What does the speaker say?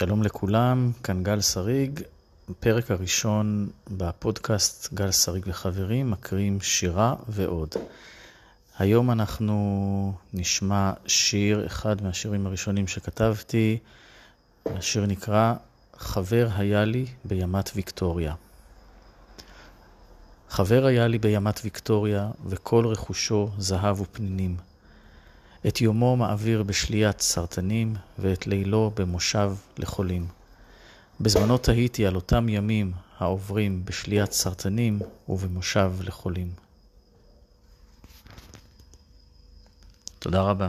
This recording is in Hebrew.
שלום לכולם, כאן גל שריג, הפרק הראשון בפודקאסט גל שריג וחברים, מקריאים שירה ועוד. היום אנחנו נשמע שיר, אחד מהשירים הראשונים שכתבתי, השיר נקרא חבר היה לי בימת ויקטוריה. חבר היה לי בימת ויקטוריה, וכל רכושו זהב ופנינים. את יומו מעביר בשליית סרטנים, ואת לילו במושב לחולים. בזמנו תהיתי על אותם ימים העוברים בשליית סרטנים ובמושב לחולים. תודה רבה.